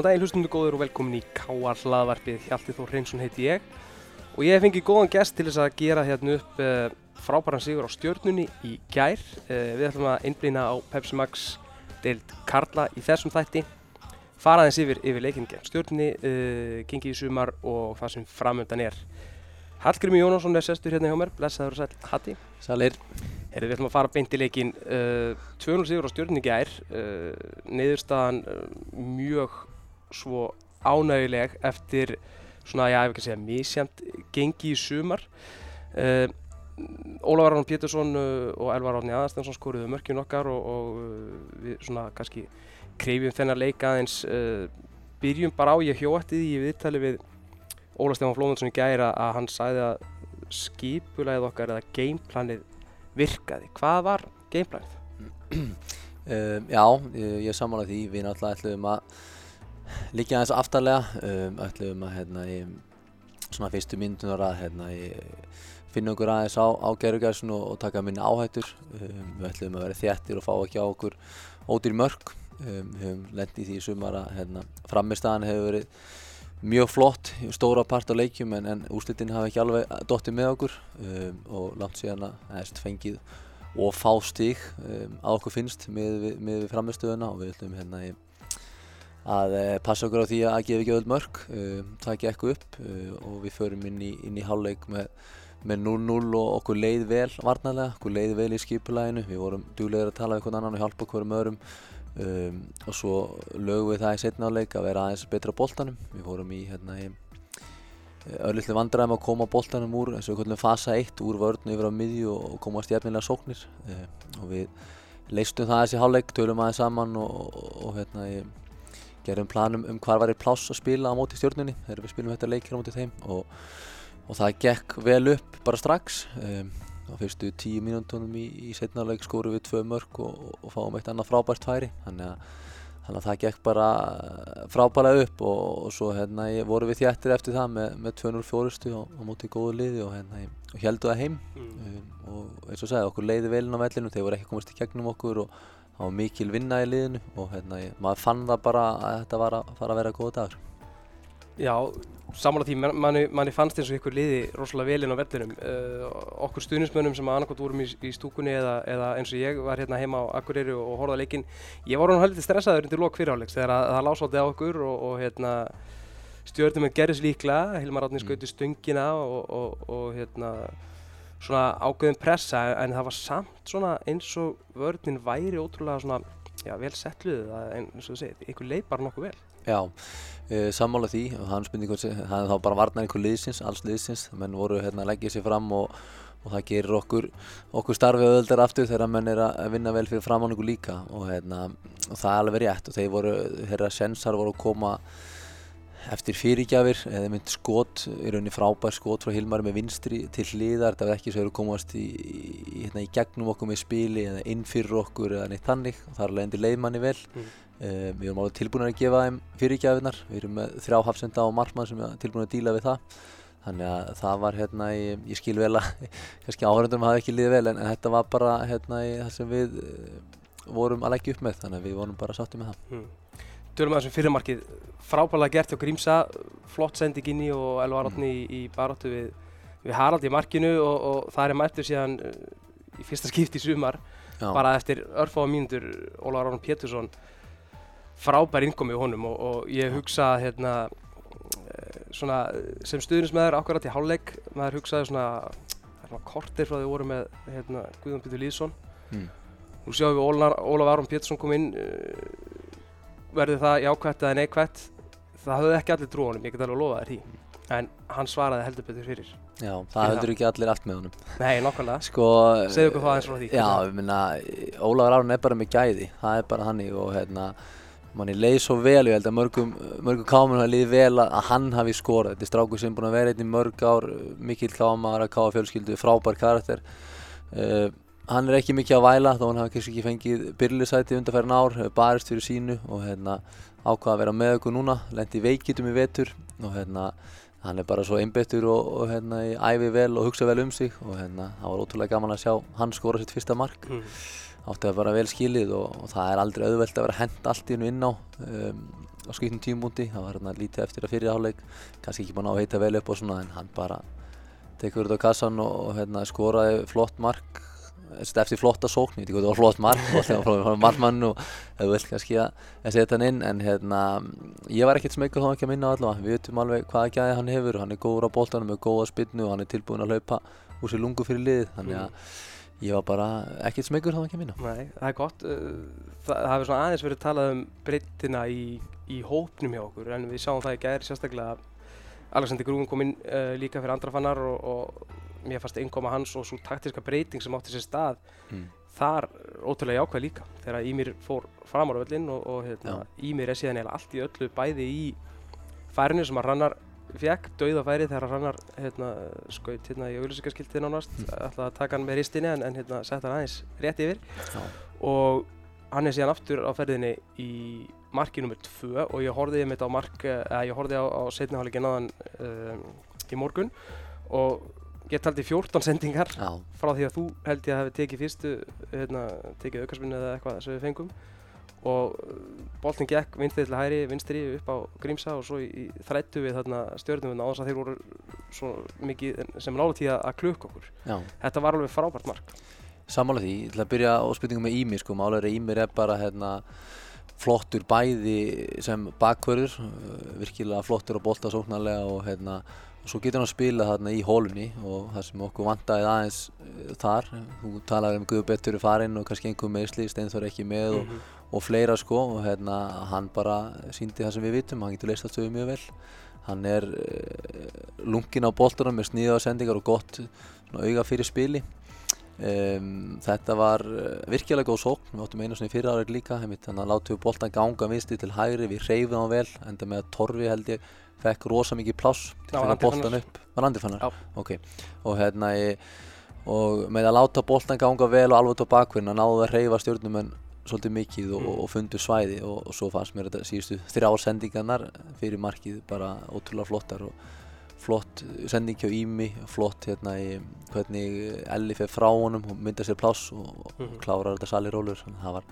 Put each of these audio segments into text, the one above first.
Góðan daginn hlustundu góður og velkomin í K.A. hlaðvarpið Hjalti Þór Hreinsson heiti ég og ég hef fengið góðan gest til þess að gera hérna upp uh, frábæran sigur á stjörnunni í gær. Uh, við ætlum að einblýna á Pepsi Max deild Karla í þessum þætti faraðins yfir, yfir leikinn gegn stjórnni, uh, gengið í sumar og það sem framöndan er. Hallgrimmi Jónásson er sestur hérna hjá mér, blessaður og sæl, Hatti. Sælir. Herri, við ætlum að fara beint í leikinn. Uh, 200 sigur á stjórnni gær, uh, niðurstaðan mjög svo ánæguleg eftir svona, já, vil ekki segja, misjæmt gengi í sumar. Uh, Ólafur Arnón Pétursson uh, og Elvar Árni Aðarstensson skoruðu mörkjum okkar og, og uh, við svona kannski krefjum þennar leik aðeins byrjum bara á ég hjóættið í viðtali við Óla Stefán Flómundsson í gæra að hann sagði að skipulæðið okkar eða gameplanið virkaði. Hvað var gameplanið? Um, já, ég, ég samála því. Við náttúrulega ætlum að líka aðeins aftarlega. Um, ætlum að hérna, í svona fyrstu myndunar að hérna, finna okkur aðeins á, á gerugæsunu og, og taka minni áhættur. Um, við ætlum að vera þjættir og fá ekki á okkur ódýr mörg. Við höfum lendið í því sumar að hérna, framistæðan hefur verið mjög flott, stóra part á leikjum en, en úslitin hafa ekki alveg dottið með okkur um, og langt síðan að eðst fengið og fá stík um, að okkur finnst með við, við framistöðuna og við ætlum hérna í, að e, passa okkur á því að gefa ekki öll mörg, um, taka ekki upp uh, og við förum inn í, í hálfleik með með 0-0 og okkur leið vel varnarlega, okkur leið vel í skipulæginu, við vorum duglegir að tala við einhvern annan og hjálpa hverjum öðrum Um, og svo lögum við það í setna áleik að vera aðeins betra á boltanum. Við fórum í hérna örlítið vandræðum að koma boltanum úr eins og einhvern veginn fasa 1 úr vörðnu yfir á miðju og koma stjæfnilega sóknir um, og við leistum það þessi hálfleik, tölum aðeins saman og, og, og hérna ég gerum planum um hvað var í pláss að spila á móti stjórnunni þegar við spilum þetta leikir á móti þeim og, og það gekk vel upp bara strax. Um, á fyrstu tíu mínútonum í, í setnarleik skóru við tvö mörg og, og fáum eitt annað frábært færi. Þannig að, þannig að það gekk bara frábælega upp og, og svo hérna, voru við þjættir eftir það með, með 2-0 fjórustu á, á móti góðu liði og, hérna, og heldu það heim. Mm. um, og eins og segja okkur leiði velin á vellinu þeir voru ekki komast í gegnum okkur og það var mikil vinna í liðinu og hérna, maður fann það bara að þetta var að fara að vera góða dagur. Já, samála því. Manni, manni fannst eins og ykkur liði rosalega velinn á vellinum. Uh, okkur stuðnismönnum sem annarkot vorum í, í stúkunni eða, eða eins og ég var hérna heima á Akureyri og, og horfaði leikinn. Ég var hann haldið stressaður undir lók fyrirháleiks þegar að, það lásátti á okkur og, og hérna, stjórnum með gerðis líkla Hilmar skauti mm. stöngina og, og hérna svona ágöðum pressa en það var samt svona eins og vörðin væri ótrúlega svona já, vel settluð eins og þú segir, ykkur leið bara nokkuð vel. Já, e, sammála því og hann það er þá bara varnar einhver liðsins, alls liðsins menn voru hérna að leggja sér fram og, og það gerir okkur, okkur starfið öðuldar aftur þegar menn er að vinna vel fyrir framanningu líka og, hérna, og það er alveg rétt og þeir voru, þeirra sensar voru að koma eftir fyrirgjafir eða mynd skot, í rauninni frábær skot frá Hilmar með vinstri til hliðar það var ekki svo að eru komast í, í, hérna, í gegnum okkur með spili eða inn fyrir okkur eða neitt þannig og alveg endur leiðmanni vel mm. Um, við erum alveg tilbúin að gefa þeim fyrirgjafinnar, við erum með þrjá hafsenda og margmann sem er tilbúin að díla við það þannig að það var hérna, ég, ég skil vel að kannski áhörðunum hafi ekki liðið vel en, en þetta var bara hérna það sem við uh, vorum að leggja upp með þannig að við vorum bara sáttið með það hmm. Tölum að þessum fyrirmarkið frábæðilega gert hjá Grímsa, flott sending inn í og Elvar Átni hmm. í, í baróttu við, við Harald í markinu og, og það er mættur síðan uh, í fyrsta skipti í sumar Já. bara eftir örfáða mínundur Ólaur Arn Pétursson frábær innkomi í honum og, og ég hugsa hérna, eh, svona, sem stuðnismæður akkurat í hálfleik maður hugsaði svona, svona kortir frá því við vorum með hérna, Guðjón Pítur Lýðsson mm. nú sjáum við Ólaf, Aron Pétursson kom inn uh, verði það jákvætt eða neikvætt það höfðu ekki allir trú á honum, ég get alveg að lofa þér því. En hann svaraði heldur betur fyrir. Já, það heldur ekki allir allt með honum. Nei, nokkulega, sko, segðu okkur það eins frá því. Já, ég minna, Ólaf Aron er bara með gæði það er bara hann í og hérna manni leið svo vel, ég held að mörgum, mörgum kámur hafa liðið vel að hann hafi skorað. Þetta er strákur sem er búin að vera einnig mörg ár, mikill kámar að káa fjölskyldu, frábær karakter. Uh, hann er ekki mikið að væla þó hann hafi kannski ekki fengið byrjulisæti undanferðin ár, barist fyrir sínu og hérna, ákvaða að vera með okkur núna, lendi veikitum í vetur og hérna, hann er bara svo einbettur og, og hérna, æfi vel og hugsa vel um sig og hérna, það var ótrúlega gaman að sjá hann skora sitt fyrsta mark. Mm. Átti að vera vel skilið og, og það er aldrei auðvelt að vera hend allt í hennu inn á um, á skýtnum tímúndi, það var hérna lítið eftir að fyrirháleik, kannski ekki búin að heita vel upp og svona en hann bara tekur þetta á kassan og hérna, skoraði flott mark eftir flotta sókn, ég veit ekki hvað það var flott mark frá markmann og það vil kannski að setja hann inn en hérna, ég var ekkert smekkur þá ekki að minna allavega, við veitum alveg hvaða gæði hann hefur, hann er góður á boltanum með góða spinnu og hann er tilbúin að hlaupa úr sér lungu fyrir liðið, þannig að ég var bara ekkert smekkur þá ekki að minna. Nei, það er gott, það, það hefur svona aðeins verið talað um breyttina í, í hópnum hjá okkur en við sáum það í gæri sérstaklega Alexander Grúin kom inn uh, líka fyrir andrafannar og, og mér fannst innkoma hans og svo taktiska breyting sem átti sér stað mm. þar ótrúlega jákvæð líka þegar Ímir fór fram á völlinn og, og hérna, Ímir er síðan eða allt í öllu bæði í færinu sem að Rannar fekk, dauða færi þegar Rannar hérna, skaut hérna í auðvilsingarskiltið nánast mm. ætlaði að taka hann með ristinni en, en hérna, sett hann aðeins rétt yfir Já. og hann er síðan aftur á ferðinni í marki nr. 2 og ég horfið um þetta á mark, eða ég horfið á, á setniháleikin aðan um, í morgun og Ég taldi 14 sendingar Já. frá því að þú held ég að hefði tekið fyrstu, hérna, tekið aukarspinnu eða eitthvað sem við fengum og uh, boltin gekk vinstri til hæri, vinstri upp á Grímsa og svo í, í þrættu við þarna stjórnum á þess að þeir voru svo mikið sem lála tíða að klukka okkur. Já. Þetta var alveg frábært mark. Samála því, ég ætla að byrja á spurningum með Ími sko, málega Ímir er bara hérna flottur bæði sem bakkvörður, uh, virkilega flottur og boltasóknarlega og hérna svo getur hann að spila þarna í hólunni og það sem okkur vantæði aðeins uh, þar, þú talaði um Guður Bettur í farinn og kannski einhver meðsli, Steinþór ekki með og, mm -hmm. og fleira sko og hérna hann bara síndi það sem við vitum, hann getur leist að stöðu mjög vel hann er uh, lungin á boltunum með sníða á sendingar og gott auga fyrir spili um, þetta var uh, virkilega góð sókn, við áttum einu svona í fyrir árið líka þannig að látum við boltan ganga vinsti til hægri, við reyfum hann vel enda með að Torfi held ég fekk rosa mikið pláss til að boltan upp. Var Andifannar? Já. Ok. Og hérna ég og með að láta boltan ganga vel og alveg á bakvinna náðu að reyfa stjórnumenn svolítið mikið og, mm. og fundu svæði og, og svo fannst mér þetta síðustu þrjár sendingarnar fyrir markið bara ótrúlega flottar og flott sending hjá Ími, flott hérna í hvernig Elli fyrir frá honum og mynda sér pláss og, og mm -hmm. klárar þetta sali rólur það var,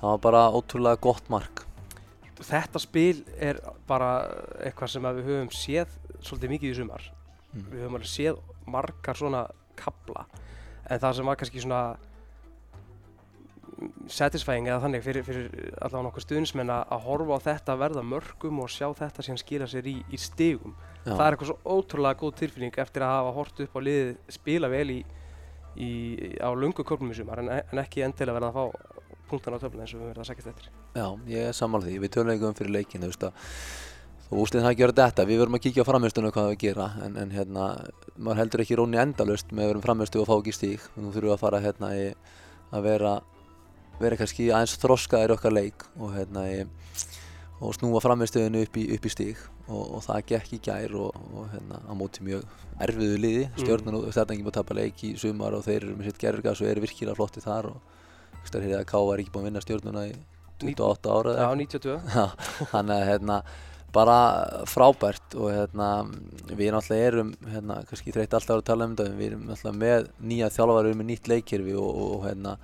það var bara ótrúlega gott mark þetta spil er bara eitthvað sem við höfum séð svolítið mikið í sumar mm. við höfum alveg séð margar svona kabla en það sem var kannski svona satisfying eða þannig fyrir, fyrir allavega nokkur stuðnismenn að horfa á þetta verða mörgum og sjá þetta sem skila sér í, í stigum Já. það er eitthvað svo ótrúlega góð tilfinning eftir að hafa hort upp á liðið spila vel í, í, á lungu köpnum í sumar en, en ekki endilega verða að fá punktan á töfluna eins og við verðum að sækast eftir. Já, ég er sammálað því. Við tölum ekki um fyrir leikinu, þú veist að þú úslinn það að gera þetta. Við verðum að kíkja á framhjörnstunum hvað við gera en, en hérna, maður heldur ekki róni endalust með að vera framhjörnstu og fá ekki stík. Nú þurfum við að fara hérna í að vera, vera kannski aðeins þroskaðir okkar leik og hérna í og snúa framhjörnstöðinu upp í, í stík og, og það gekk í gær og, og hérna á móti mjög erfiðu liði. Stjórnarnu mm. þetta ekki búið að tapa leik í sumar og þeir eru með sitt gerðgas og eru virkilega flotti þar og Þú veist að K var ekki búinn að vinna stjórnuna í 28 ára Já, 92 Þannig að hérna, bara frábært og hérna, við náttúrulega erum hérna, kannski þreytt alltaf að tala um þetta við erum náttúrulega með nýja þjálfari með nýtt leikkerfi og, og, og, hérna,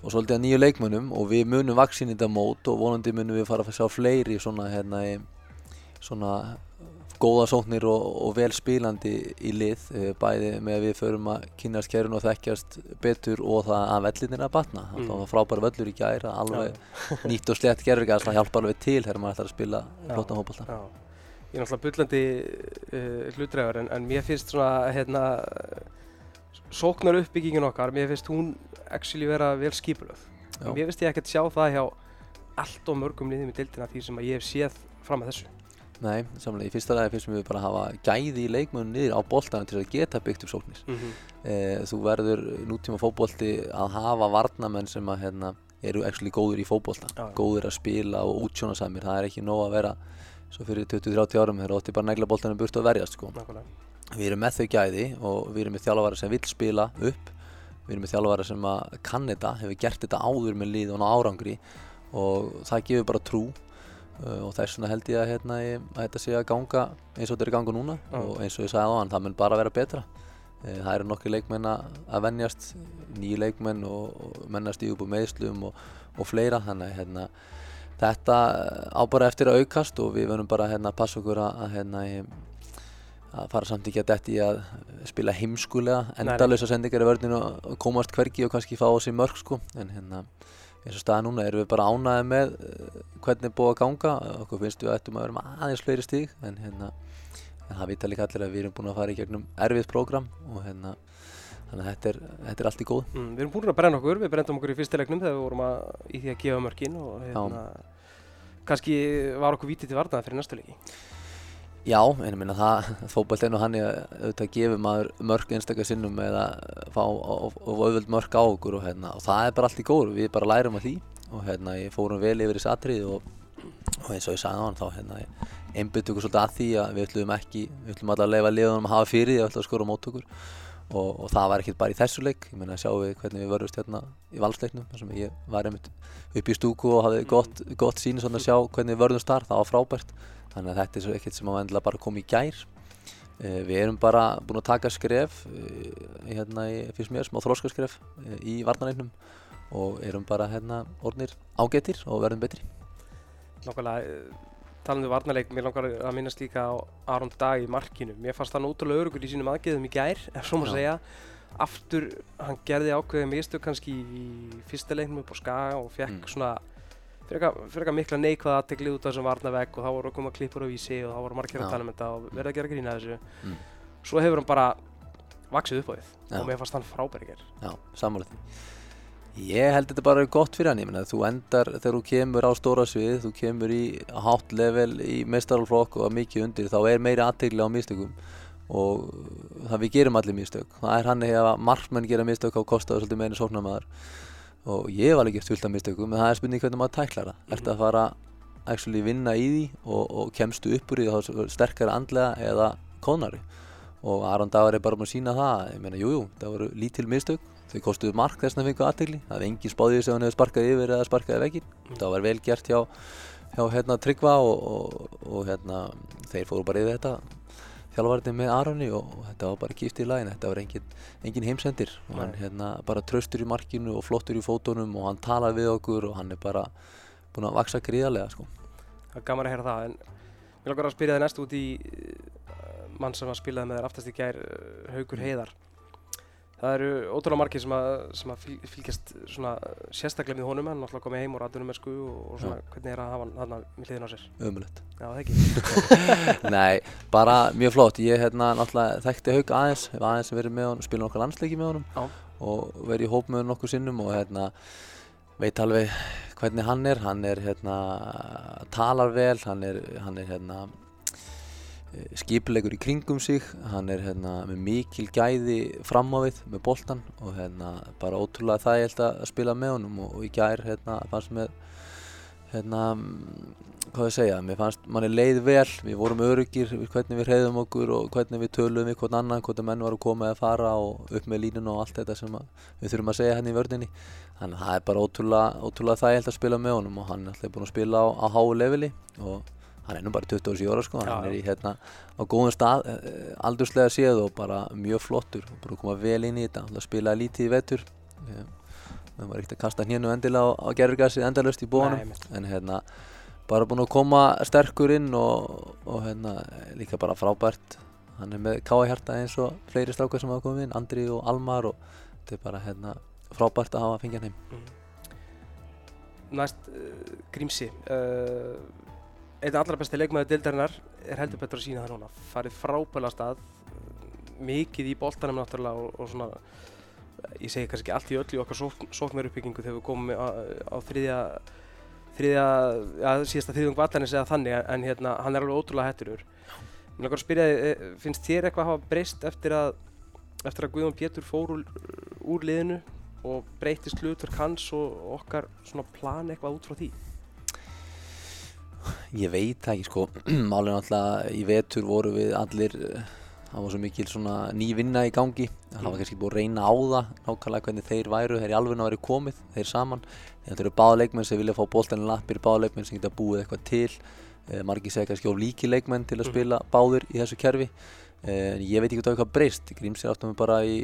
og svolítið að nýju leikmönnum og við munum vaksin í þetta mót og vonandi munum við fara að sjá fleiri svona, hérna, svona góða sóknir og, og vel spílandi í lið eh, bæði með að við förum að kynast kærun og þekkjast betur og það að vellinir að batna. Mm. það var frábæri völlur í gæra alveg nýtt og slett gerðurgæðs það hjálpa alveg til þegar maður ætlar að spila flottan hópallta Ég er náttúrulega byllandi uh, eh, hlutræður en, en mér finnst svona hérna, sóknar uppbyggingin okkar mér finnst hún actually vera vel skipulöð mér finnst ég ekkert sjá það hjá allt og mörgum liðum í dildina því sem ég hef séð fram að þessu Nei, samlega í fyrsta ræði finnst við bara að hafa gæði í leikmönu niður á boltana til að geta byggt upp sóknir. Mm -hmm. e, þú verður nútíma fókbólti að hafa varnamenn sem að, hérna, eru actually góður í fókbólta, ah, góður að spila og útsjóna samir. Það er ekki nóg að vera svo fyrir 20-30 árum þegar ótti bara negla boltanum burt og verjast. Sko. Við erum með þau gæði og við erum með þjálfvara sem vil spila upp. Við erum með þjálfvara sem kann þetta, hefur gert þetta áður með lið og árangri. Og það gefur bara trú. Uh, og þess vegna held ég að, hérna, að þetta sé að ganga eins og þetta er í gangu núna. Ah. og eins og ég sagði á hann, það mun bara vera betra. Uh, það eru nokkri leikmenn að vennjast nýju leikmenn og, og mennast í upp á meðslum og, og fleira. Þannig hérna, þetta á bara eftir að aukast og við verðum bara hérna, að passa okkur að, að, fara samt ekki að detti að spila heimskulega endalösa sendingar í vörðinu og komast hvergi og kannski fá á sig mörg sko. en hérna eins og staða núna erum við bara ánaði með uh, hvernig búið að ganga. Okkur finnst við að ættum að vera með aðeins fleiri stíg en hérna en það vita líka allir að við erum búin að fara í gegnum erfið program og hérna þannig að þetta er, þetta er allt í góð mm, Við erum búin að brenna okkur, við brendum okkur í fyrstilegnum þegar við vorum að, í því að gefa mörkin og hérna, kannski var okkur vítið til varnaði fyrir næstu leiki Já, en ég minna það, fókbalt er nú hann í að auðvitað gefa maður mörg einstakar sinnum eða fá auðvöld mörg á okkur og, hérna, og það er bara allt í góð, við bara lærum að því. Og hérna ég fórum vel yfir þessi atrið og, og eins og ég sagði á hann þá hérna einbytti okkur svolítið að því að við ætlum ekki, við ætlum alltaf að leifa liðunum að hafa fyrir því að við ætlum að skora mót okkur og, og það var ekkert bara í þessu leik. Ég meina að sjá við hvernig við vörðust hérna í valsleiknum þar sem ég var einmitt upp í stúku og hafði gott, gott sín svona að sjá hvernig við vörðumst þar, það var frábært. Þannig að þetta er ekkert sem að endilega bara koma í gær. Eh, við erum bara búin að taka skref eh, hérna í fyrst mér, smá þróskaskref eh, í varnarleiknum og erum bara hérna orðnir ágetir og verðum betri. Nákvæmlega talandi um varnarleik, mér langar að minnast líka á Aron Dag í markinu. Mér fannst hann útrúlega örugur í sínum aðgeðum í gær, ef svo maður segja. Aftur, hann gerði ákveðið mistök kannski í fyrsta leiknum upp á Skaga og fekk mm. svona fyrir eitthvað mikla neikvæða aðteglið út af þessum varnavegg og þá voru að koma klippur á vísi og þá voru margir að tala um þetta og verði að gera grína þessu. Mm. Svo hefur hann bara vaksið upp á því og mér fannst hann frábæri Já, sammála því. Ég held þetta bara gott fyrir hann, ég menna þú endar þegar þú kemur á stóra svið, þú kemur í hátt level í mestarálflokk og mikið undir, þá er meiri aðtegli á mistökum og það við gerum allir mistök. Það er hann eða margmenn gera mistök á kostaðu svolítið meðin sóknarmæðar og ég var ekki eftir fullt af mistökum, en það er spurning hvernig maður tæklar það. Mm -hmm. Ertu að fara að vinna í því og, og kemstu uppur í þá sterkara andlega eða konari og Aron Dagar er bara með að sína það, ég menna jújú, það voru lítil mistök Þau kostuðu mark þess að fengu aðtegli. Það hefði engin spáðið sem hann hefði sparkað yfir eða sparkaði veginn. Mm. Það var vel gert hjá, hjá hérna, Tryggva og, og, og hérna, þeir fóru bara yfir þetta þjálfvarðin með Aronni og, og þetta var bara kýft í lagin. Þetta var engin, engin heimsendir. Og hann hérna, bara tröstur í markinu og flottur í fótunum og hann talaði við okkur og hann er bara búinn að vaksa gríðarlega. Sko. Það er gaman að heyra það en ég langar að spyrja þið næst út í uh, mann sem spilaði með þér aftast í gær, uh, Haugur Heiðar það eru ótrúlega margir sem að, sem að fylgjast svona sérstaklega með honum. Hann náttúrulega komið heim og rættunum með sku og, svona ja. hvernig er að hafa hann þarna með hliðin á sér? Ömulegt Já, það ekki. Nei, bara mjög flott. Ég hérna náttúrulega þekkti Haug aðeins hef aðeins verið með honum, spila nokkar landsleiki með honum Já. og verið í hóp með honum nokkur sinnum og hérna veit alveg hvernig hann er. Hann er hérna talar vel hann er, hann er hérna Eh, skipilegur í kringum sig. Hann er hérna, með mikil gæði fram á við með boltan og hérna, bara ótrúlega það ég held að spila með honum. Og, og í gær hérna, fannst með hérna, hvað ég segja, mér fannst manni leið vel, við vorum öryggir hvernig við hreyðum okkur og hvernig við töluðum við hvern annan, hvort að menn var að koma eða fara og upp með línuna og allt þetta sem við þurfum að segja hérna í vördinni þannig að það er bara ótrúlega, ótrúlega það ég held að spila með honum og hann er alltaf búin að spila á, á háu leveli. Og hann er nú bara 27 ára sko, hann er í hérna á góðum stað, eh, aldurslega séð og bara mjög flottur, bara koma vel inn í þetta, hann spilaði lítið í vettur það var ekkert að kasta hérna endilega á, gerðurgassi endalust í bónum. En hérna bara búinn að koma sterkur inn og, og hérna líka bara frábært. Hann er með káa hjarta eins og fleiri strákar sem hafa komið inn, Andri og Almar og þetta er bara hérna frábært að hafa fengið hann heim. Mm. Næst uh, Grímsi uh, einn allra besti leikmaður dildarinnar er heldur betur að sína það núna farið frábæla stað mikið í boltanum náttúrulega og, og svona ég segi kannski ekki allt í öll í okkar sóknveruppbyggingu þegar við komum á, á þriðja þriðja, ja, síðasta þriðjum vallarins eða þannig en hérna hann er alveg ótrúlega hætturur Mér langar að spyrja þið, eh, finnst þér eitthvað að hafa breyst eftir að eftir að Guðjón Pétur fór úr, úr liðinu og breytist hlutur hans og okkar svona plan eitthvað út frá því? Ég veit ekki sko, málið náttúrulega í vetur voru við allir, það var svo mikil svona ný vinna í gangi, það var kannski búið að reyna á það nákvæmlega hvernig þeir væru, þeir í alveg væri komið, þeir saman, þeir eru báðleikmenn sem vilja fá bóltaninn lappir, báðleikmenn sem geta búið eitthvað til, eh, margir segja kannski of líki leikmenn til að mm. spila báður í þessu kerfi, eh, en ég veit ekki hvað breyst, Gríms er aftur með bara í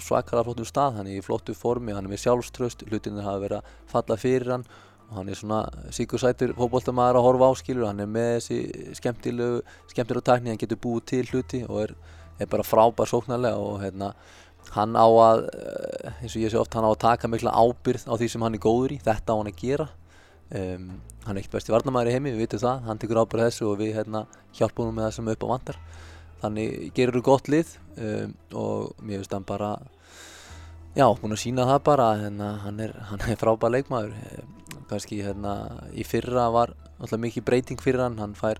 svakalega flottum stað, hann er í flottu formi, hann er með sjálfströst, hlutinir hafa verið að falla fyrir hann og hann er svona síkursætur fótboltamaður að horfa á skilur. Hann er með þessi skemmtilegu skemmtilegu tækni, hann getur búið til hluti og er, er bara frábær sóknarlega og hérna hann á að eh, eins og ég sé oft, hann á að taka mikla ábyrð á því sem hann er góður í, þetta á hann að gera. Um, hann er eitt besti varnamæður í heimi, við vitum það, hann tekur ábyrð þessu og við hérna hjálpum hann með það sem upp á vandar þannig gerir þú gott lið um, og mér finnst hann bara já, búin að sína það bara hérna, hann er, hann er frábær leikmaður kannski hérna í fyrra var alltaf mikið breyting fyrir hann hann fær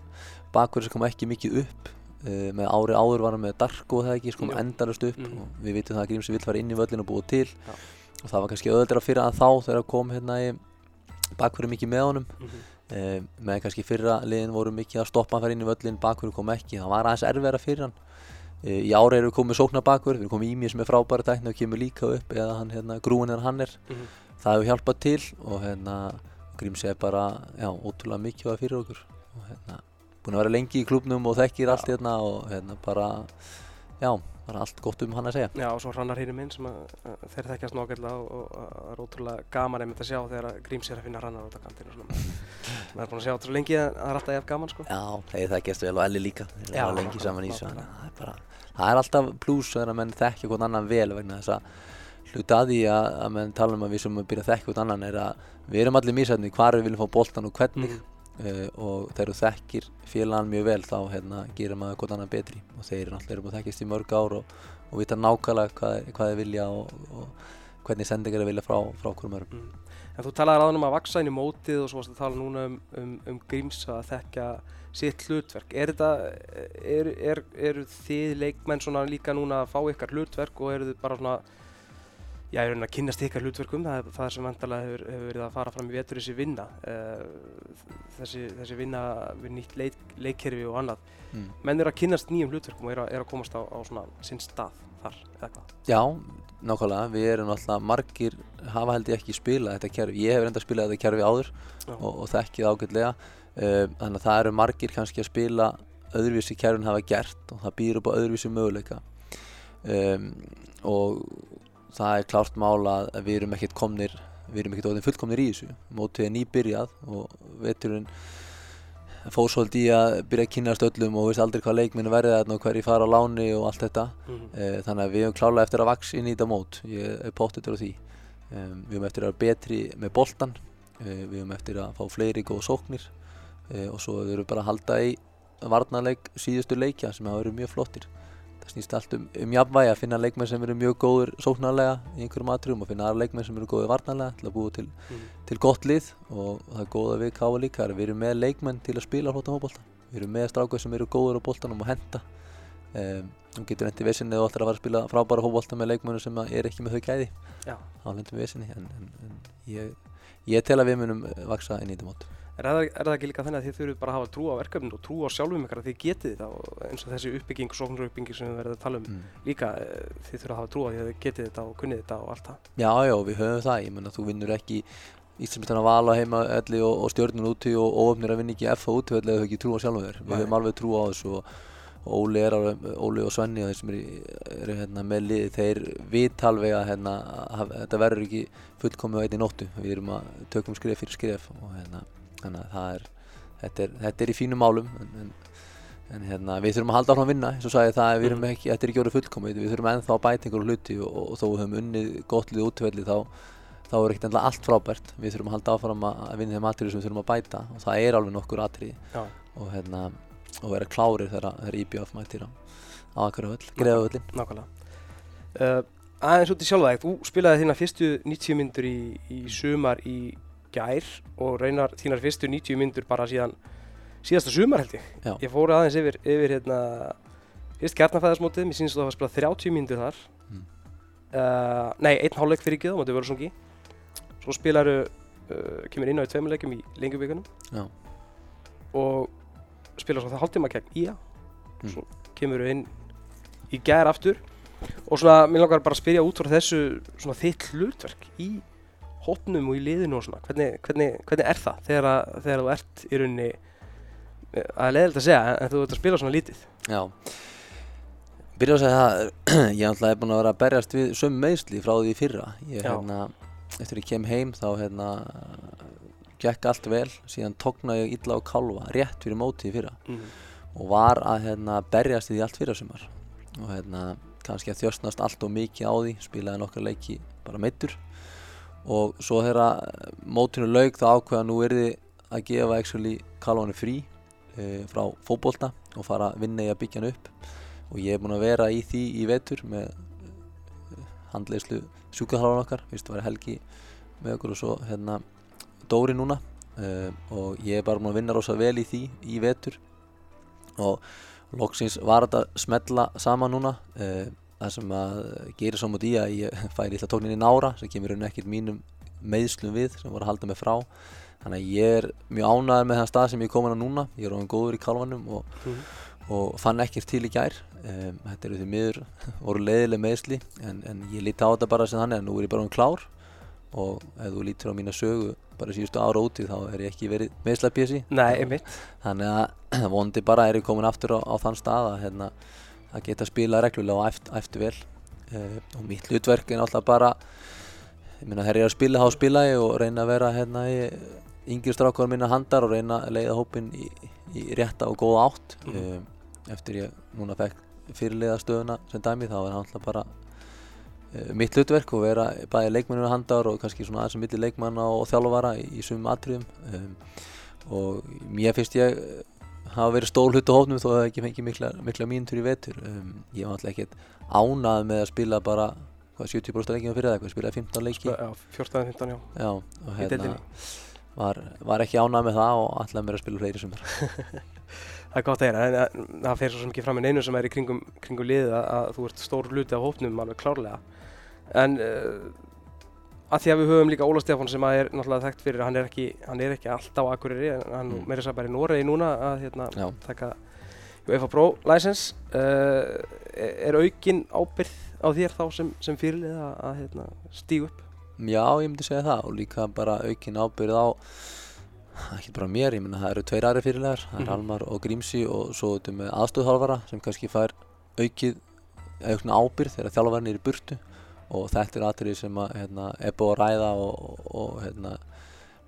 bakverð sem kom ekki mikið upp uh, með ári áður var hann með Darko það ekki, Jú. endalust upp Mhm. og við vitum það að Grímsi vill fara inn í völlin og búa til Já. og það var kannski öðvöldra fyrir hann þá þegar kom hérna í bakverði mikið með honum Mhm. uh, með kannski fyrra liðin voru mikið að stoppa hann fyrir inn í völlin bakverði kom ekki, það var aðeins erfiðara fyrir hann uh, í ári erum við komið sóknar bakverð við erum komið Ími sem er frábæra tækni og kemur líka upp eða hann hérna grúin er hann er Mhm. Það hefur hjálpað til og hérna Grímsi er bara, já, ótrúlega mikilvæg fyrir okkur. Og hérna búin að vera lengi í klubnum og þekkir allt hérna og hérna bara, já, bara allt gott um hann að segja. Já, og svo Hrannar hinn minn sem að, að þeir þekkjast nákvæmlega og, og það er ótrúlega gaman einmitt að sjá þegar að Gríms er að finna Hrannar út á kantinu og svona. maður er búin að sjá svo lengi að það er alltaf jafn gaman sko. Já, þeir þekkjast vel og Elli líka. Þeir eru lengi saman í þessu það er bara, það er alltaf plús þegar að menn þekkja hvern annan vel vegna þess að hluta að því að, að menn tala um að við sem að byrja að þekkja hvern annan er að við erum allir mísætni hvar við viljum fá boltan og hvernig Mhm. uh, og þegar þú þekkir félagann mjög vel þá hérna, gerir maður hvort annan betri og þeir eru náttúrulega búin að þekkjast í mörg ár og, og vita nákvæmlega hvað, hvað þeir vilja og, og hvernig sendingar þeir vilja frá, frá hverjum öðrum Mm. En þú talaði ráðan um að vaksa inn í mótið og svo varst að tala núna um, um, um Gríms að þekka sitt hlutverk. Er þetta, er, er, eru þið leikmenn svona líka núna að fá ykkar hlutverk og eru þið bara svona, já, ég raunin að kynnast ykkar hlutverkum, það er það sem vantarlega hefur, hefur verið að fara fram í vetur þessi vinna, uh, þessi, þessi vinna við nýtt leik, leikkerfi og annað. mm. Menn eru að kynnast nýjum hlutverkum og eru að, er að komast á, á svona sinn stað þar, eða hvað? Já, nákvæmlega, við erum alltaf margir hafa held ég ekki spilað þetta kerfi. Ég hef reynda að spila þetta kerfi áður og, og þekkið ágætlega. Um, þannig að það eru margir kannski að spila öðruvísi kerfin hafa gert og það býr upp á öðruvísi möguleika. Um, og það er klárt mál að við erum ekkert komnir við erum ekkert orðin fullkomnir í þessu. Mótið er nýbyrjað og veturinn fór svolítið í að byrja að kynast öllum og veist aldrei hvað leikminn verði þarna og hverju fara á láni og allt þetta. Mm Eh, þannig að við höfum klálega eftir að vaks inn í þetta mót. Ég er pottitur á því. Um, við höfum eftir að vera betri með boltan uh, við höfum eftir að fá fleiri góð sóknir. Uh, og svo höfum við bara að halda í varnarleik síðustu leikja sem hafa verið mjög flottir snýst allt um, um jafnvægi að finna leikmenn sem eru mjög góður sóknarlega í einhverjum atriðum og finna aðra leikmenn sem eru góður varnarlega til að búa til, Mm. til gott lið. Og það er góða við káa líka er við erum með leikmenn til að spila flottan fótbolta. Við erum með strákar sem eru góður á boltanum og henda um, þú getur endi vissinni og ætlar að fara að spila frábæra fótbolta með leikmönnum sem er ekki með þau gæði. Já. þá lendum við vissinni en, en, en ég, ég tel að við munum vaksa inn í þetta mót Er það, er það ekki líka þannig að þið þurfið bara að hafa trú á verkefninu og trú á sjálfum ykkar að þið getið þetta og eins og þessi uppbygging og sóknaruppbygging sem við verðum að tala um mm. líka eh, þið þurfið að hafa trú á því að þið getið þetta og kunnið þetta og allt það. Já, já, við höfum það, ég menna þú vinnur ekki Íslandsmyndan að vala heima elli og, og stjórnun úti og óöfnir að vinna ekki F á úti eða þau ekki trú á sjálfum þér við höfum alveg trú á þessu og, og Óli, er Óli og Svenni og þeir sem eru, hérna, með liði þeir vita alveg að hérna, þetta verður ekki fullkomið á einni nóttu við erum að tökum skref fyrir skref og hérna, þannig að það er þetta er, þetta er í fínum málum en, en, en hérna, við þurfum að halda áfram að vinna eins og sagði það, við erum Mhm. ekki, þetta er ekki orðið fullkomið við þurfum ennþá að bæta einhverju hluti og, og þó við höfum unnið gott lið útvelli þá, þá er ekkert endilega allt frábært við þurfum að halda áfram að, að vinna þeim atriði sem við þurfum að bæta og það er alveg nokkur atriði og, hérna, og vera klárir þegar, IBF mætir á, akkur völl, greiða völlin Nákvæmlega. Uh, aðeins út í sjálfa þig, þú spilaði þína fyrstu 90 myndur í, í sumar í gær og reynar þínar fyrstu 90 myndur bara síðan síðasta sumar held ég. Já. Ég fór aðeins yfir, yfir hérna, fyrst kjarnafæðarsmótið, mér sýnist þú að hafa spilað 30 myndur þar. Mm. Uh, nei, einn hálfleik fyrir ekki þá, mótið Vörðsongi. Svo spilaru, uh, kemur inn á í tveimur leikum í lengjubíkunum Já. og spila svo það hálftíma gegn IA Mm. svo kemur inn í gær aftur og svona, mér langar bara að spyrja út frá þessu svona þitt hlutverk í hópnum og í liðinu og svona. Hvernig, hvernig, hvernig er það þegar, að, þegar þú ert í rauninni eh, að leiðilegt að segja en, þú ert að spila svona lítið? Já. Byrja að segja það, ég ætla að búin að vera að berjast við sömu meðsli frá því fyrra. Ég, hérna, Eftir að ég kem heim þá hérna, gekk allt vel. Síðan tóknaði ég illa á kálfa rétt fyrir mótið fyrra. Mhm. og var að hérna, berjast því allt fyrir sumar. Og hérna, kannski að þjóstnast allt og mikið á því spilaði nokkar leiki bara meittur og svo þegar mótinu laug þá ákveða nú er þið að gefa actually Kalvanu frí e, frá fótbolta og fara að vinna í að byggja hann upp. Og ég er búinn að vera í því í vetur með e, handleyslu sjúkaþjálfarinn okkar, fyrst var Helgi með okkur og svo hérna Dóri núna. E, og ég er bara búinn að vinna rosa vel í því í vetur. Og loksins var þetta að smetla saman núna. Uh, það sem að gerir svo mútið í að ég færi illa tókninni nára sem kemur raun ekkert mínum meðslum við sem voru að halda mig frá. Þannig að ég er mjög ánæður með þann stað sem ég er komin að núna. Ég er ofin góður í kálvanum og, Mhm. og fann ekkert til í gær. Um, þetta eru því miður voru leiðileg meðsli en, en ég líti á þetta bara sem þannig að nú er ég bara um klár. Og ef þú lítur á mína sögu bara síðustu ára úti þá er ég ekki verið meðslapjesi þannig að vondi bara er ég komin aftur á, á þann stað að, hérna, að geta spila reglulega og æfti vel. Uh, og mitt hlutverk er náttúrulega bara ég meina þegar ég er að spila þá spila ég og reyna að vera hérna í yngri strákar minna handar og reyna að leiða hópin í, í rétta og góða átt. Mhm. uh, eftir ég núna fekk fyrirliða stöðuna sem dæmi þá er það náttúrulega bara uh, mitt hlutverk og vera bæði leikmenninu handar og kannski svona aðeins milli leikmanna og þjálfara í, í sumum atriðum. Um, og mér finnst ég hafa verið stór hlut á hófnum þó að það ekki fengið mikla, mikla mínútur í vetur um, ég var alltaf ekkert ánað með að spila bara hvað, 70% leikjum fyrir það, spilaði 15 leiki Já, 14-15, já. já, og hérna var, var ekki ánað með það og ætlaði mér að spila fleiri sumar Það er gott að heyra, en það fer svo ekki fram með neinu sem er í kringum, kringum liðið að, þú ert stór hluti af hópnum alveg klárlega. En uh, að því að við höfum líka Óla Stefán sem er náttúrulega þekkt fyrir, hann er ekki, hann er ekki alltaf á Akureyri, en hann Mm. mm. meira að bara í Noregi núna að hérna, taka UEFA Pro license. Uh, er aukin ábyrð á þér þá sem, sem fyrirlið að, að hérna, stígu upp? já, ég myndi segja það og líka bara aukin ábyrð á ekki bara mér, ég menna það eru tveir aðri fyrirlegar, það er Mhm. Almar og Grímsi og svo þetta með aðstöðhálfara sem kannski fær aukið svona ábyrð þegar þjálfarinn er í burtu og þetta er atrið sem að, hérna, er búið að ræða og, og, hérna,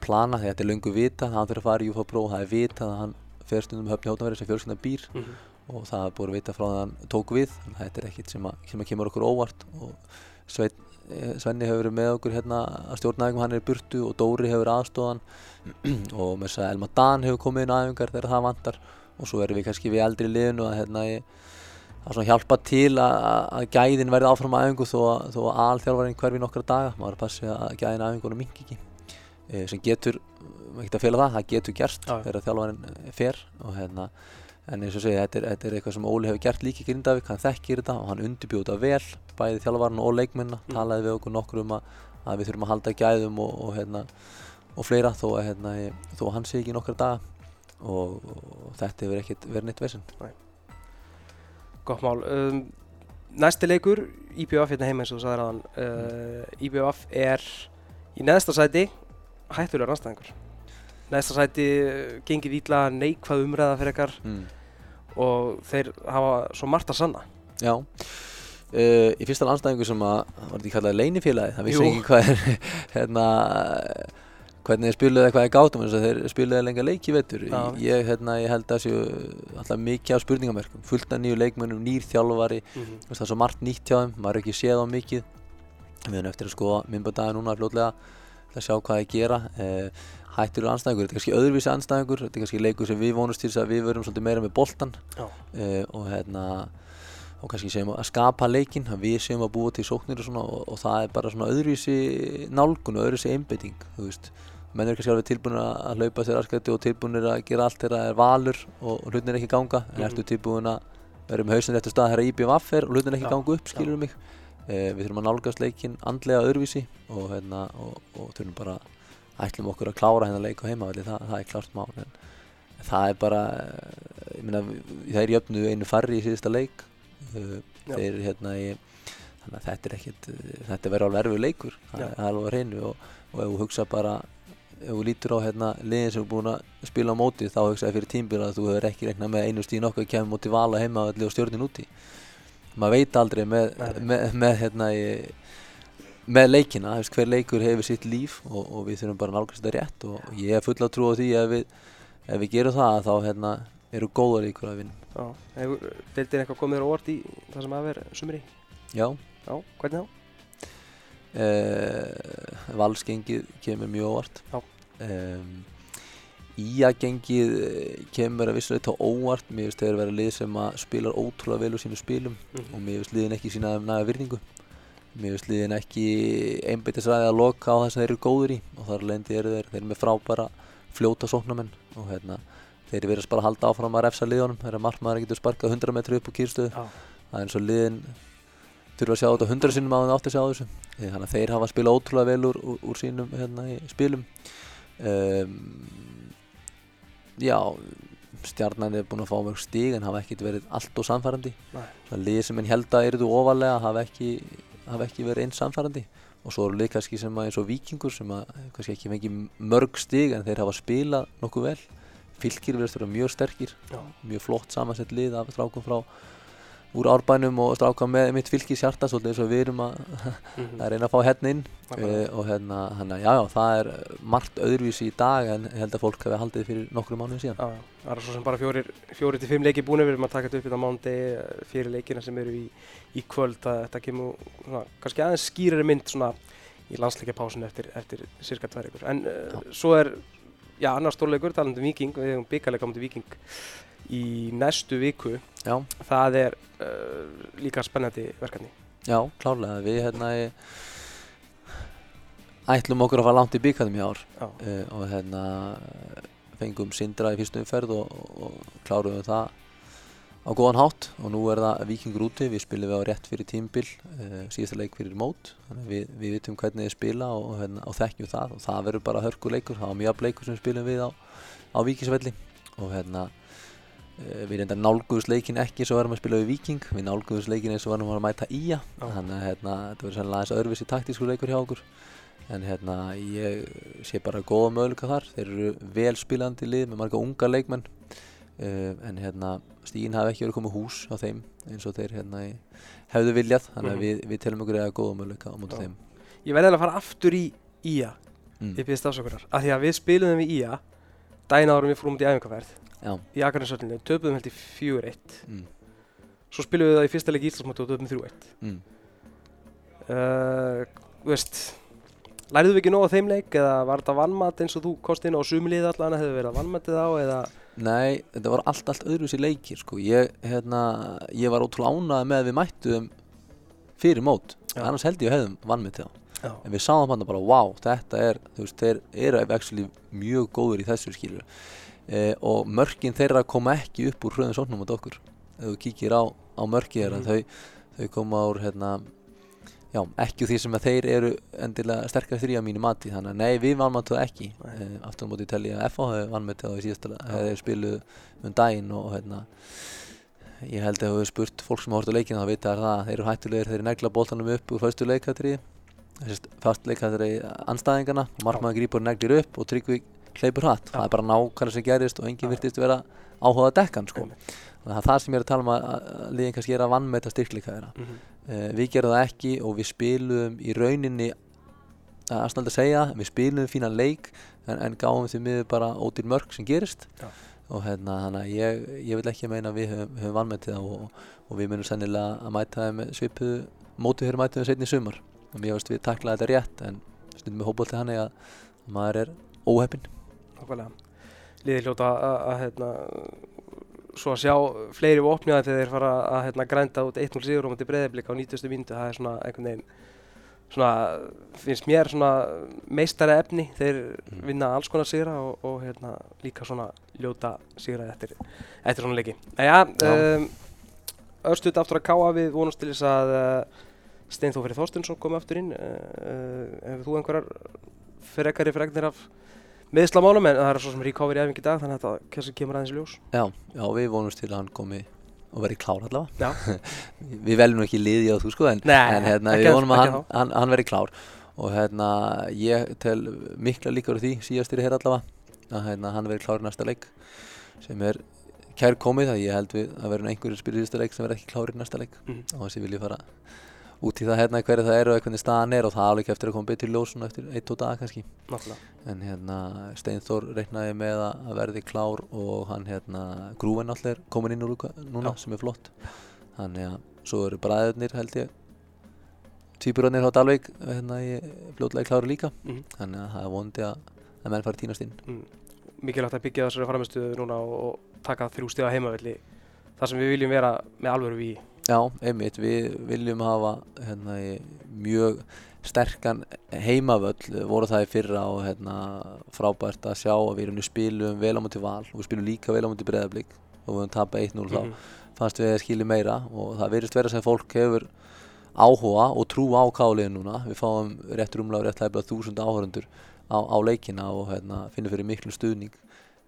plana því þetta er löngu vita að hann fyrir að fara í UFA Pro það er vita að hann fer stundum höfni hóttanverði sem fjölskynda býr Mm -hmm. og það er búið að vita frá það að hann tók við. Þannig að þetta er ekkert sem, að, sem að kemur okkur óvart. Og Svein, eh, Svenni hefur verið með okkur hérna að stjórna æfingum. Hann er í burtu og Dóri hefur aðstóðan og þess að Elma Dan hefur komið inn æfingar þegar það vantar. Og svo erum við kannski við eldri liðinu að hérna ég, að hjálpa til að, að gæðin verði áfram á æfingu þó að, þó að alþjálfarinn hverfi nokkra daga. Maður er að passi að gæðin æfingunum mingi ekki. E, sem getur, maður getur að fela það, það getur gerst þegar þjálfarinn eh, fer og hérna en eins og segja, þetta er, þetta er eitthvað sem Óli hefur gert líka í Grindavík, hann þekkir þetta og hann undirbjóð þetta vel, bæði þjálfarinn og leikmenna Mm. talaði við okkur nokkur um að, að við þurfum að halda gæðum og, og hérna og fleira þó að hérna, hann sé ekki nokkra daga. Og, og þetta hefur ekkert verið neitt vesinn Gott mál. Um, næsti leikur, IBF hérna heima eins og þú sagðir aðan. Uh, IBF er í neðsta sæti hættulegur anstæðingur. Neðsta sæti uh, gengið ítla neikvað umræða fyrir ekkar mm. og þeir hafa svo margt að sanna. Já uh, Í fyrsta landstæðingu sem að var þetta ekki kallað leinifélagi, það vissi ekki hvað er hérna hvernig þeir spiluðu eitthvað í gátum eins og þeir spiluðu lenga leiki vetur. Já. ég, hérna, ég held að séu alltaf mikið af spurningamerkum fullt af nýju leikmönnum, nýr þjálfari. Mm -hmm. Það er svo margt nýtt hjá þeim, maður er ekki séð á mikið. Við erum eftir að skoða minnbadaði núna fljótlega til að sjá hvað það gera. Eh, hættur er anstæðingur, þetta er kannski öðruvísi anstæðingur þetta er kannski leikur sem við vonumst til þess að við verum svolítið meira með boltan eh, og hérna og kannski segjum að skapa leikinn að við séum að búa til sóknir og svona og, og það er bara svona öðruvísi nálgun og öðruvísi einbeiting menn er kannski alveg tilbúinir að að hlaupa sér askætti og tilbúinir að gera allt þegar það er valur og, og hlutin er ekki ganga en Mhm. ertu tilbúin að vera með hausinn eftir stað þegar IBVF er og hlutin ekki Já, ganga upp, skilur mig eh, við þurfum að nálgast leikinn andlega öðruvísi og, hérna, og, og þurfum bara ætlum okkur að klára hennar leik á heimavalli, það, það er klárt mál en það er bara eh, ég meina, það er jöfnu einu farri í síðasta leik Já. þeir hérna í þannig að þetta er ekkit þetta verður alveg erfið leikur það Já. er alveg á hreinu og, og ef þú hugsa bara ef þú lítur á hérna liðin sem er búin að spila á móti þá hugsaði fyrir tímbil að þú hefur ekki reiknað með einu stíðin okkar að kemur móti vala heimavalli og stjórnin úti maður veit aldrei með, með, með hérna í með leikina, veist, hver leikur hefur sitt líf og, og við þurfum bara að nálgast þetta rétt og ég er full að trúa því ef við, ef við gerum það þá hérna, eru góða leikur að vinna. Deildin eitthvað komið þér á orð í það sem að vera sumri? Já, Já, hvernig þá? Uh, valsgengið kemur mjög óvart. Um, Íagengið eh, kemur að vissuleita óvart, mér finnst þeir vera lið sem að spilar ótrúlega vel úr sínu spilum Mhm. og mér finnst liðin ekki sína næga virðingu. Mér finnst liðin ekki einbeitisræði að loka á það sem þeir eru góður í og þar lendi eru þeir, þeir eru með frábæra fljóta sóknamenn og hérna þeir eru verið bara að halda áfram að refsa liðunum þegar markmaður getur sparkað 100 metru upp úr kýrstöðu það er eins og liðin þurfa að sjá þetta 100 sinnum á þeim átti að sjá þessu. Þannig að þeir hafa spilað ótrúlega vel úr, úr, úr sínum hérna, í spilum. Um, já stjarnan er búin að fá mörg stíg en hafa ekkert verið allt og samfærandi það lið sem henn held að eru ofalega hafa ekki, hafa ekki verið eins samfærandi og svo eru lið kannski sem að eins og vikingur sem að kannski ekki fengi mörg stíg en þeir hafa spilað nokkuð vel. Fylgir verðast vera mjög sterkir. Já, mjög flott samansett lið af strákum frá úr árbænum og strákum með mitt fylgis hjarta svolítið eins og við erum að, mhm, að reyna að fá hérna inn. Uh, og hérna, hérna, já, já, það er margt öðruvísi í dag en held að fólk hefði haldið fyrir nokkru mánuðin síðan. Já, já, það er svo sem bara fjórir til fimm leiki búin við erum að taka þetta upp í það mándi fyrir leikina sem eru í, í kvöld. Að þetta kemur svona, kannski aðeins skýrari mynd svona í landsleikjapásun eftir, eftir cirka tvær ykkur en uh, svo er, já, annar stórleikur talandi um Viking, við hefum byggarleika mútið Viking í næstu viku. Já, það er uh, líka spennandi verkefni. Já, klárlega, við hérna í, ætlum okkur að fara langt í byggarnum í ár. Uh, og hérna fengum Sindra í fyrstu umferð og, og, kláruðum það á góðan hátt. Og nú er það Víkingur úti, við spilum við á rétt fyrir tímbil uh, síðasta leik fyrir mót. Við, við vitum hvernig þið spila og, hérna, og þekkjum það. Og það verður bara hörkuleikur, það var mjög leikur sem spilum við á, á Víkingsvelli og hérna við reyndar nálguðus leikin ekki eins og varum að spila við Víking, við nálguðus leikin eins og varum að mæta Ía. Þannig að hérna, þetta verður sannlega aðeins öðruvísi taktískur leikur hjá okkur. En hérna ég sé bara góða möguleika þar. Þeir eru vel spilandi lið með marga unga leikmenn. Uh, en hérna stígin hafi ekki verið komið hús á þeim eins og þeir hérna í- hefðu viljað. Þannig að Mhm. við, við telum okkur eða góða möguleika á móti Já. þeim. Ég verði eiginlega að fara aftur í IA mm. ég byrðist afsökunar, af því að við spilum daginn árum við fórum út í æfingarferð Já, í Akarnarsöldinu, töpuðum held í 4-1 mm. svo spilum við það í fyrsta leik í Íslandsmóti og töpuðum 3-1 Mm. uh, veist lærðu við ekki nóg á þeim leik eða var þetta vannmat eins og þú kost inn á sumlið allan hefur verið að vannmatið á eða Nei, þetta var allt, allt öðruvísi leikir sko. ég, hérna, ég var ótrúlega ánægð með að við mættum fyrir mót Já. annars held ég að hefðum vannmetið á já, en við sáum hann bara, wow, þetta er þú veist, þeir eru actually mjög góður í þessu skilur eh, og mörkin þeirra koma ekki upp úr hröðum sóknum át okkur. Ef þú kíkir á, á mörki þeirra Mhm. þau, þau koma úr hérna, já, ekki úr því sem að þeir eru endilega sterkar þrý að mínu mati þannig að nei, við vannmættu það ekki. Eh, aftur á móti telli að FH hefur vannmættu á í síðasta Já. hefur þeir spiluð um daginn og hérna ég held að hefur spurt fólk sem horft á leikina þá vita það að þeir eru hættulegir þeir negla boltanum upp úr fyrstu leikatriði þessist fast leikatriði anstæðingana og markmaður grípur neglir upp og tryggvi hleypur hratt það er bara nákvæmlega sem gerist og enginn virtist vera áhugað dekkan sko. Það er það sem ég er að tala um að, liðin kannski er að vannmeta styrkleika þeirra mm -hmm. uh, við gerum það ekki og við spilum í rauninni að að segja, við spilum fínan leik en, en gáum því miður bara ódýr mörg sem gerist Já. og hérna, þannig að ég, ég vil ekki meina að við höfum, höfum vannmetið það og, og við munum sennilega að mæta þeim með svipuðu mótið fyrir mætum við setni í sumar og mér veist við taklaði þetta rétt en stundum við hópolti hann að maður er óheppinn Nákvæmlega. Liðið hljóta að, að hérna, svo að sjá fleiri vopniða þegar þeir fara að hérna, grænda út 1-0 sigur á móti breyðablika á 90. mínútu, það er svona einhvern veginn svona, finnst mér svona meistara efni, þeir Mm. vinna alls konar sigra og, og hérna, líka svona ljóta sigra eftir, eftir svona leiki. Jæja, Já. um, aftur að káa við vonast til þess að uh, Steinþór Fyrir Þorstinsson komi aftur inn, uh, uh, hefur þú einhverjar frekari fregnir af meðslamálum en það er svo sem recovery æfing í dag þannig að þetta kemur aðeins í ljós. Já, já, við vonumst til að hann komi og verði klár allavega. Við veljum ekki liði á þú sko en, Nei, en hérna, við vonum að hann, hann, hann verði klár. Og hérna, ég tel mikla líkur á því síðastir hér allavega að hérna, hann verði klár í næsta leik sem er kær komið að ég held við að verður einhverjir spyrir í næsta leik sem verður ekki klár í næsta leik. Mhm. og þessi vil ég fara út í það hérna hverju það eru og hvernig staðan er og það alveg eftir að koma betur í ljós svona eftir 1-2 daga kannski. Náttúrulega en hérna Steinþór reiknaði með að verði klár og hann hérna Grúven alltaf er komin inn úr Úka- núna Já. sem er flott. Þannig að svo eru bræðurnir held ég. Tvíburarnir á Dalvik hérna í fljótlega klári líka. Mhm. þannig að það er vondi að, að menn fari tínast inn. Mikilvægt að byggja þessari framistuðu núna og, og taka þrjú heimavelli þar sem við viljum vera með alvöru við Já, einmitt, við viljum hafa hérna, í mjög sterkan heimavöll, voru það í fyrra og hérna, frábært að sjá að við erum spilum vel á múti val og við spilum líka vel á múti breðablík og við höfum tapað 1-0 þá, Mhm. fannst við að skilja meira og það virðist vera sem fólk hefur áhuga og trú á káliðin núna, við fáum rétt rúmlega rétt hæfla þúsund áhörundur á, á leikina og hérna, finnum fyrir miklu stuðning.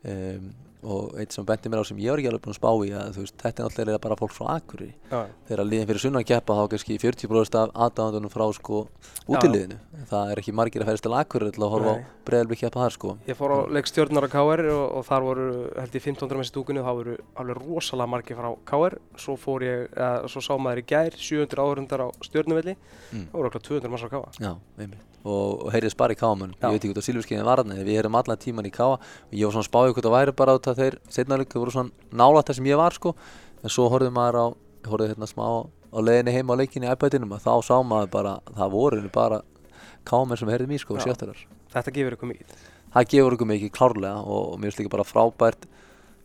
Um, og eitt sem benti mér á sem ég var ekki alveg búinn að spá í að veist, þetta er náttúrulega bara fólk frá Akureyri. Já, þegar liðin fyrir sunnan keppa þá kannski 40% af aðdáðandunum frá sko útiliðinu það er ekki margir að ferðast til Akureyri til að horfa Nei. á breyðalbi keppa þar sko. Ég fór á leik stjórnar á KR og, og þar voru held ég 1500 með stúkunni og það voru alveg rosalega margir frá KR svo fór ég, eða, svo sá maður í gær 700 áhörundar á stjórnuvelli Mm. það voru okkur 200 manns á KR og, og heyrðist bara í Já. ég veit ekki hvort að Silfurskeiðin var þarna við erum allan tíman í káa og ég var svona spáðið hvort það væri bara út að þeir setna líka voru svona nálægt það sem ég var sko. En svo horfði maður á horfði hérna smá á leiðinni heima á leikinni í iPadinum og þá sá maður bara það voru bara kámen sem heyrði mér sko Já. sjöttarar Þetta gefur ykkur mikið. Það gefur okkur mikið klárlega og, og mér finnst líka bara frábært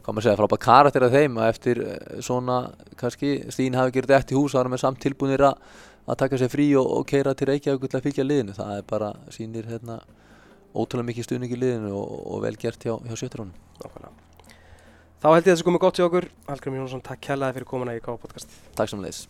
hvað maður segja, frábært karakter af þeim að eftir eh, svona, kannski Stín hafi gerð rétt í hús og það er með samt tilbúinir að að taka sér frí og, og keira til Reykjavík til að fylgja liðinu, það er bara sýnir hérna ótrúlega mikið stuðning í liðinu og, og vel gert hjá, hjá Nákvæmlega. Þá held ég að þessu komið gott hjá okkur. Hallgrim Jónsson, takk kærlega fyrir komuna í KF podcast. Takk sem leis